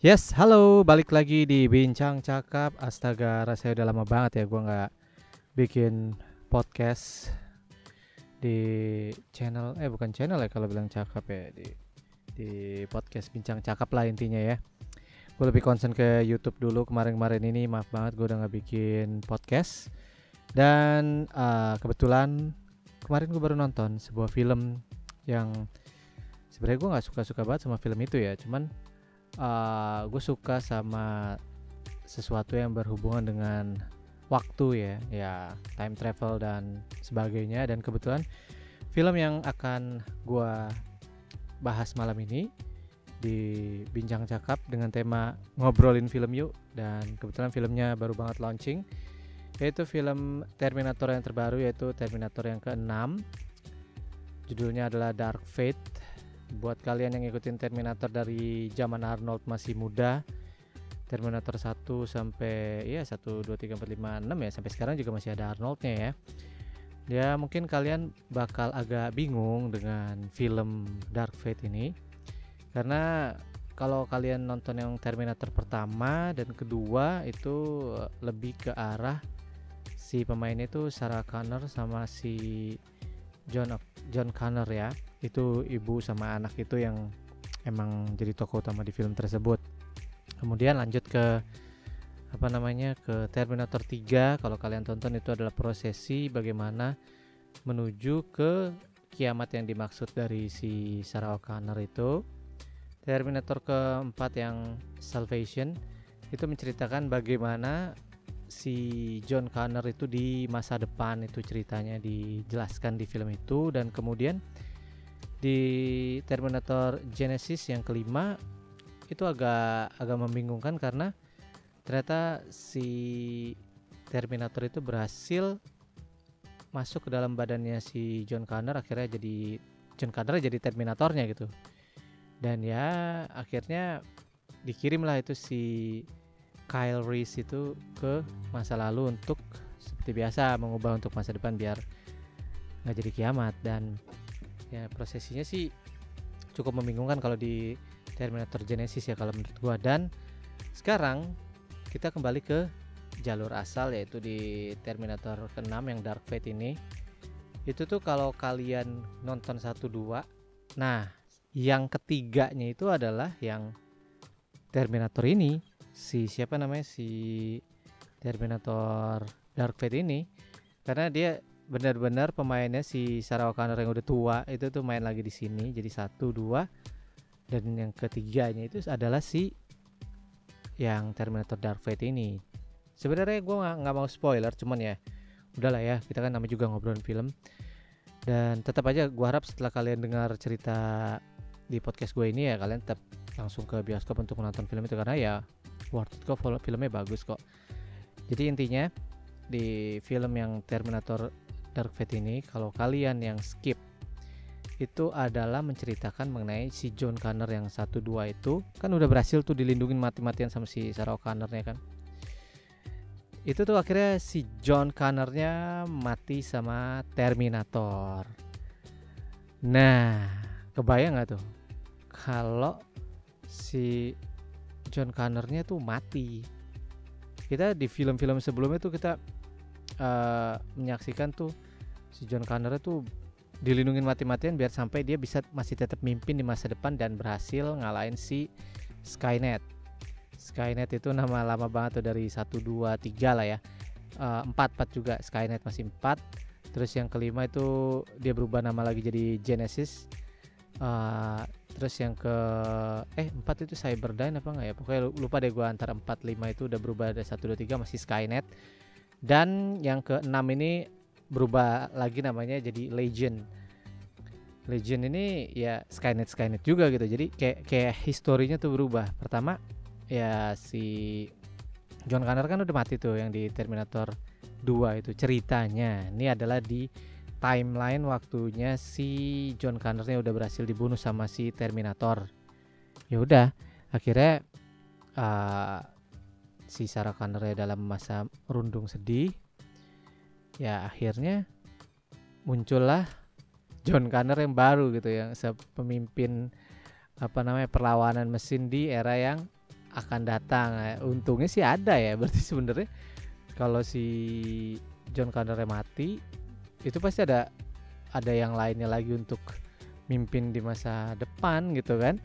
Yes, halo, balik lagi di Bincang Cakap. Astaga, rasanya udah lama banget ya gua nggak bikin podcast di channel eh bukan channel ya kalau bilang cakap ya di di podcast Bincang Cakap lah intinya ya. Gue lebih concern ke YouTube dulu kemarin-kemarin ini maaf banget gue udah nggak bikin podcast dan uh, kebetulan kemarin gue baru nonton sebuah film yang sebenarnya gue nggak suka-suka banget sama film itu ya cuman uh, gue suka sama sesuatu yang berhubungan dengan waktu ya ya time travel dan sebagainya. Dan kebetulan film yang akan gue bahas malam ini di bincang cakap dengan tema ngobrolin film yuk. Dan kebetulan filmnya baru banget launching yaitu film Terminator yang terbaru yaitu Terminator yang ke-6 judulnya adalah Dark Fate buat kalian yang ngikutin Terminator dari zaman Arnold masih muda Terminator 1 sampai ya 1 2 3 4 5 6 ya sampai sekarang juga masih ada Arnoldnya ya. Ya mungkin kalian bakal agak bingung dengan film Dark Fate ini. Karena kalau kalian nonton yang Terminator pertama dan kedua itu lebih ke arah si pemainnya itu Sarah Connor sama si John John Connor ya itu ibu sama anak itu yang emang jadi tokoh utama di film tersebut. Kemudian lanjut ke apa namanya ke Terminator 3 kalau kalian tonton itu adalah prosesi bagaimana menuju ke kiamat yang dimaksud dari si Sarah O'Connor itu. Terminator keempat yang Salvation itu menceritakan bagaimana si John Connor itu di masa depan itu ceritanya dijelaskan di film itu. Dan kemudian di Terminator Genesis yang kelima itu agak agak membingungkan karena ternyata si Terminator itu berhasil masuk ke dalam badannya si John Connor akhirnya jadi John Connor jadi Terminatornya gitu. Dan ya akhirnya dikirimlah itu si Kyle Reese itu ke masa lalu untuk seperti biasa mengubah untuk masa depan biar nggak jadi kiamat. Dan ya prosesinya sih cukup membingungkan kalau di Terminator Genesis ya kalau menurut gua. Dan sekarang kita kembali ke jalur asal yaitu di Terminator ke-6 yang Dark Fate ini. Itu tuh kalau kalian nonton 1 2 nah yang ketiganya itu adalah yang Terminator ini. Si siapa namanya? Si Terminator Dark Fate ini. Karena dia benar-benar pemainnya si Sarah Connor yang udah tua itu tuh main lagi di sini. Jadi satu dua dan yang ketiganya itu adalah si yang Terminator Dark Fate ini. Sebenarnya gue nggak mau spoiler cuman ya udahlah ya kita kan namanya juga ngobrolin film. Dan tetap aja gue harap setelah kalian dengar cerita di podcast gue ini ya kalian tetap langsung ke bioskop untuk menonton film itu karena ya worth it kok filmnya bagus kok. Jadi intinya di film yang Terminator Dark Fate ini kalau kalian yang skip itu adalah menceritakan mengenai si John Connor yang satu dua itu kan udah berhasil tuh dilindungi mati-matian sama si Sarah Connornya kan. Itu tuh akhirnya si John Connornya mati sama Terminator. Nah kebayang nggak tuh? Kalau si John Connornya tuh mati kita di film-film sebelumnya tuh kita uh, menyaksikan tuh si John Connor tuh dilindungi mati-matian biar sampai dia bisa masih tetap mimpin di masa depan dan berhasil ngalahin si Skynet. Skynet itu nama lama banget tuh dari 1 2 3 lah ya. Uh, 4 4 juga Skynet masih 4. Terus yang kelima itu dia berubah nama lagi jadi Genesis. Uh, terus yang ke eh 4 itu Cyberdyne apa enggak ya? Pokoknya lupa deh gua antara 4 5 itu udah berubah dari 1 2 3 masih Skynet. Dan yang ke-6 ini berubah lagi namanya jadi Legend. Legend ini ya Skynet Skynet juga gitu. Jadi kayak kayak historinya tuh berubah. Pertama ya si John Connor kan udah mati tuh yang di Terminator 2 itu ceritanya. Ini adalah di timeline waktunya si John Connornya udah berhasil dibunuh sama si Terminator. Ya udah, akhirnya uh, si Sarah Connor dalam masa rundung sedih ya akhirnya muncullah John Connor yang baru gitu yang pemimpin apa namanya perlawanan mesin di era yang akan datang. Eh, untungnya sih ada ya berarti sebenarnya kalau si John Connor mati itu pasti ada ada yang lainnya lagi untuk mimpin di masa depan gitu kan.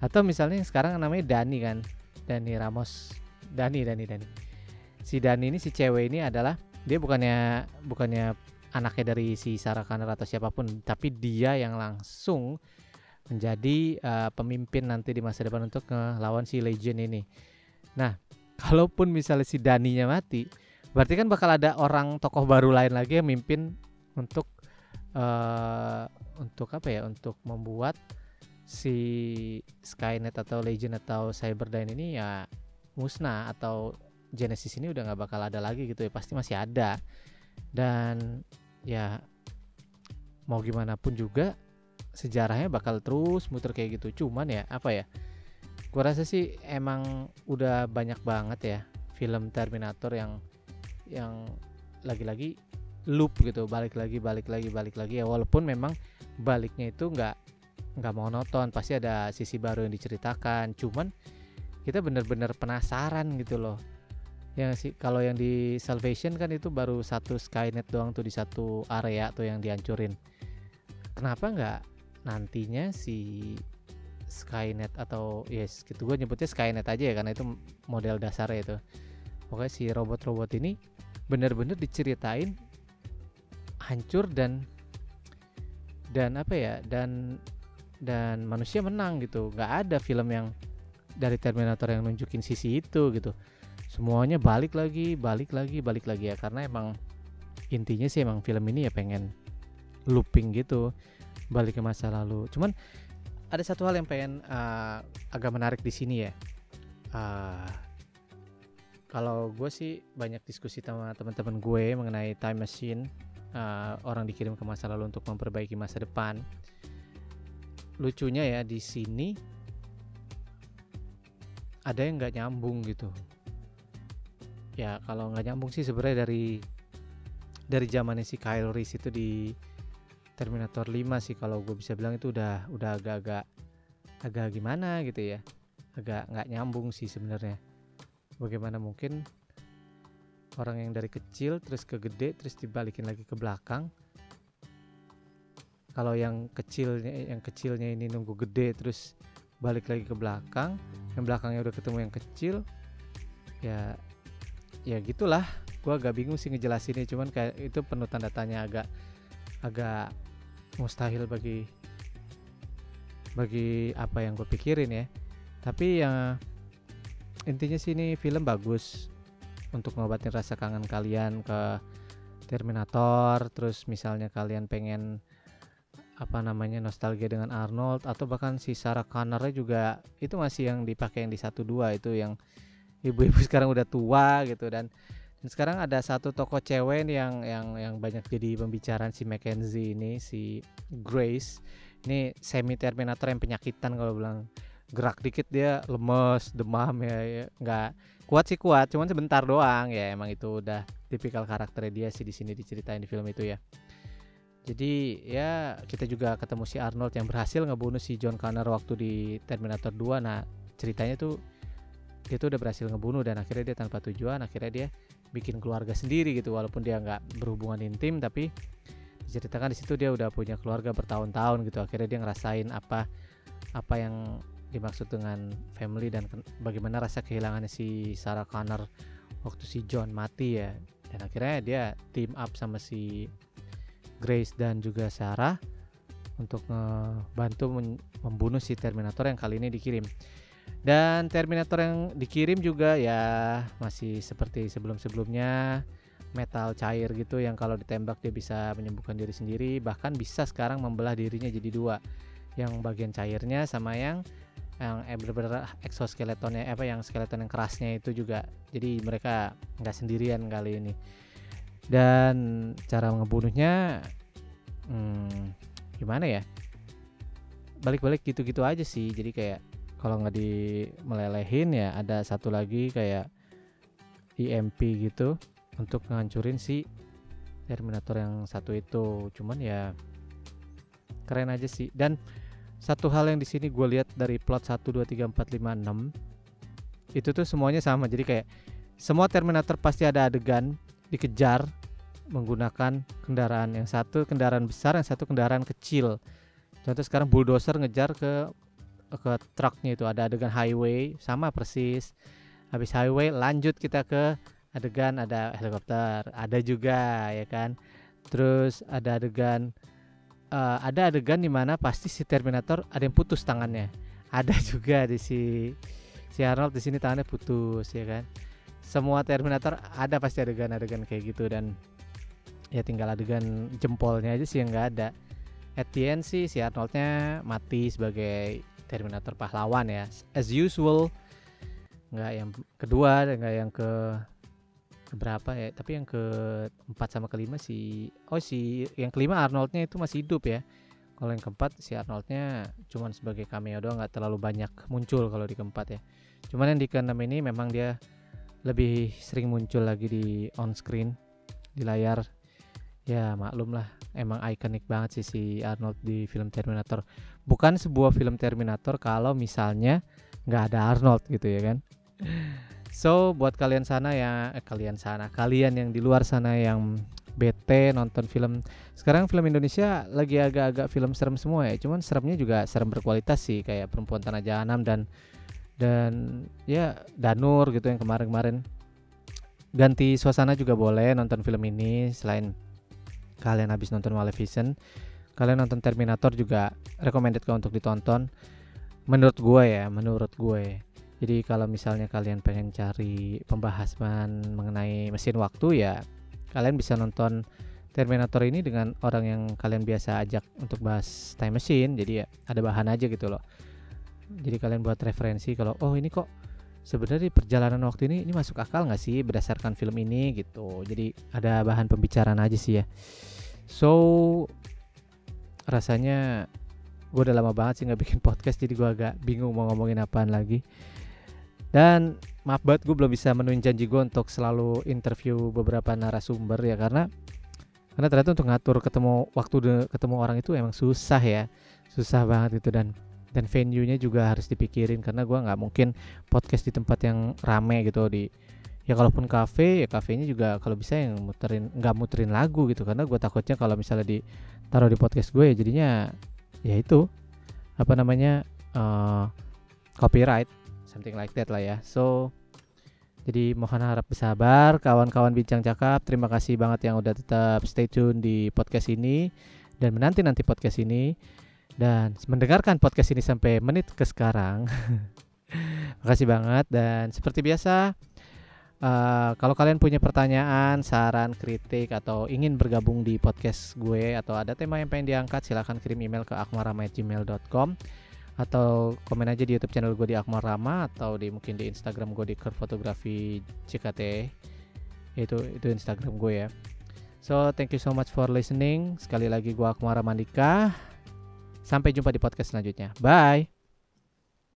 Atau misalnya sekarang namanya Dani kan Dani Ramos Dani Dani Dani si Dani ini si cewek ini adalah dia bukannya bukannya anaknya dari si Sarah Connor atau siapa pun tapi dia yang langsung menjadi uh, pemimpin nanti di masa depan untuk ngelawan si Legend ini. Nah, kalaupun misalnya si Daninya mati, berarti kan bakal ada orang tokoh baru lain lagi yang mimpin untuk uh, untuk apa ya? Untuk membuat si Skynet atau Legend atau Cyberdyne ini ya musnah atau Genesis ini udah nggak bakal ada lagi gitu ya pasti masih ada. Dan ya mau gimana pun juga sejarahnya bakal terus muter kayak gitu. Cuman ya apa ya gua rasa sih emang udah banyak banget ya film Terminator yang yang lagi-lagi loop gitu. Balik lagi balik lagi balik lagi ya. Walaupun memang baliknya itu nggak nggak monoton pasti ada sisi baru yang diceritakan. Cuman kita bener-bener penasaran gitu loh. Yang sih? Kalau yang di Salvation kan itu baru satu Skynet doang tuh di satu area tuh yang dihancurin. Kenapa nggak nantinya si Skynet atau yes gitu gue nyebutnya Skynet aja ya karena itu model dasarnya itu. Pokoknya si robot-robot ini bener-bener diceritain hancur dan dan apa ya dan dan manusia menang gitu. Nggak ada film yang dari Terminator yang nunjukin sisi itu gitu. Semuanya balik lagi balik lagi balik lagi ya. Karena emang intinya sih emang film ini ya pengen looping gitu balik ke masa lalu. Cuman ada satu hal yang pengen uh, agak menarik di sini ya. Uh, kalau gue sih banyak diskusi sama teman-teman gue mengenai time machine uh, orang dikirim ke masa lalu untuk memperbaiki masa depan. Lucunya ya di sini ada yang nggak nyambung gitu. Ya kalau nggak nyambung sih sebenarnya dari dari zamannya si Kyle Reese itu di Terminator 5 sih kalau gue bisa bilang itu udah udah agak-agak agak gimana gitu ya. Agak nggak nyambung sih sebenarnya. Bagaimana mungkin orang yang dari kecil terus ke gede terus dibalikin lagi ke belakang kalau yang kecilnya yang kecilnya ini nunggu gede terus balik lagi ke belakang yang belakangnya udah ketemu yang kecil ya ya gitulah. Gue agak bingung sih ngejelasinnya cuman kayak itu penuh tanda tanya agak agak mustahil bagi bagi apa yang gue pikirin ya. Tapi yang intinya sih ini film bagus untuk ngobatin rasa kangen kalian ke Terminator terus misalnya kalian pengen apa namanya nostalgia dengan Arnold atau bahkan si Sarah Connor juga itu masih yang dipakai yang di satu dua itu yang ibu-ibu sekarang udah tua gitu. Dan sekarang ada satu toko cewek yang yang yang banyak jadi pembicaraan si Mackenzie ini si Grace. Ini semi Terminator yang penyakitan kalau bilang gerak dikit dia lemes demam ya, ya nggak kuat sih kuat cuman sebentar doang ya emang itu udah tipikal karakternya dia sih di sini diceritain di film itu ya jadi ya kita juga ketemu si Arnold yang berhasil ngebunuh si John Connor waktu di Terminator 2 nah ceritanya tuh dia tuh udah berhasil ngebunuh dan akhirnya dia tanpa tujuan akhirnya dia bikin keluarga sendiri gitu. Walaupun dia nggak berhubungan intim tapi diceritakan di situ dia udah punya keluarga bertahun-tahun gitu. Akhirnya dia ngerasain apa apa yang dimaksud dengan family dan bagaimana rasa kehilangan si Sarah Connor waktu si John mati ya. Dan akhirnya dia team up sama si Grace dan juga Sarah untuk membantu membunuh si Terminator yang kali ini dikirim. Dan Terminator yang dikirim juga ya masih seperti sebelum-sebelumnya metal cair gitu yang kalau ditembak dia bisa menyembuhkan diri sendiri bahkan bisa sekarang membelah dirinya jadi dua. Yang bagian cairnya sama yang yang eh, bener-bener exoskeletonnya apa yang skeleton yang kerasnya itu juga. Jadi mereka nggak sendirian kali ini dan cara ngebunuhnya hmm, gimana ya? Balik-balik gitu-gitu aja sih. Jadi kayak kalau nggak di melelehin ya ada satu lagi kayak EMP gitu untuk ngancurin si Terminator yang satu itu. Cuman ya keren aja sih. Dan satu hal yang di sini gue lihat dari plot 1 2 3 4 5 6 itu tuh semuanya sama. Jadi kayak semua Terminator pasti ada adegan dikejar menggunakan kendaraan yang satu kendaraan besar yang satu kendaraan kecil. Contoh sekarang bulldozer ngejar ke ke truknya itu ada adegan highway sama persis. Habis highway lanjut kita ke adegan ada helikopter ada juga ya kan? Terus ada adegan uh, ada adegan di mana pasti si Terminator ada yang putus tangannya. Ada juga di si si Arnold di sini tangannya putus ya kan semua Terminator ada pasti adegan-adegan kayak gitu dan ya tinggal adegan jempolnya aja sih yang nggak ada. At sih si Arnoldnya mati sebagai Terminator pahlawan ya. As usual nggak yang kedua nggak yang ke berapa ya tapi yang ke empat sama kelima si oh si yang kelima Arnoldnya itu masih hidup ya. Kalau yang keempat si Arnoldnya cuman sebagai cameo doang nggak terlalu banyak muncul kalau di keempat ya. Cuman yang di keenam ini memang dia lebih sering muncul lagi di on screen di layar. Ya maklum lah emang ikonik banget sih si Arnold di film Terminator. Bukan sebuah film Terminator kalau misalnya nggak ada Arnold gitu ya kan? So buat kalian sana ya eh, kalian sana kalian yang di luar sana yang bete nonton film. Sekarang film Indonesia lagi agak-agak film serem semua ya cuman seremnya juga serem berkualitas sih kayak perempuan tanah jahanam dan dan ya Danur gitu yang kemarin-kemarin ganti suasana juga boleh nonton film ini selain kalian habis nonton Maleficent kalian nonton Terminator juga recommended kok untuk ditonton menurut gue ya menurut gue jadi kalau misalnya kalian pengen cari pembahasan mengenai mesin waktu ya kalian bisa nonton Terminator ini dengan orang yang kalian biasa ajak untuk bahas time machine. Jadi ya ada bahan aja gitu loh. Jadi kalian buat referensi kalau oh ini kok sebenarnya perjalanan waktu ini ini masuk akal nggak sih berdasarkan film ini gitu. Jadi ada bahan pembicaraan aja sih ya. So rasanya gue udah lama banget sih nggak bikin podcast jadi gue agak bingung mau ngomongin apaan lagi dan maaf banget gue belum bisa menuin janji gue untuk selalu interview beberapa narasumber ya karena karena ternyata untuk ngatur ketemu waktu ketemu orang itu emang susah ya susah banget itu dan dan venue-nya juga harus dipikirin karena gue nggak mungkin podcast di tempat yang rame gitu di ya kalaupun kafe ya kafenya juga kalau bisa yang muterin nggak muterin lagu gitu. Karena gue takutnya kalau misalnya di taruh di podcast gue ya jadinya ya itu apa namanya uh, copyright something like that lah ya. So jadi mohon harap bersabar kawan-kawan bincang cakap. Terima kasih banget yang udah tetap stay tune di podcast ini dan menanti nanti podcast ini dan mendengarkan podcast ini sampai menit ke sekarang makasih banget dan seperti biasa Uh, kalau kalian punya pertanyaan, saran, kritik atau ingin bergabung di podcast gue atau ada tema yang pengen diangkat, silahkan kirim email ke akmarama@gmail.com atau komen aja di YouTube channel gue di Akmal Rama atau di mungkin di Instagram gue di Fotografi CKT itu itu Instagram gue ya. So thank you so much for listening. Sekali lagi gue Akmal Ramandika. Sampai jumpa di podcast selanjutnya. Bye.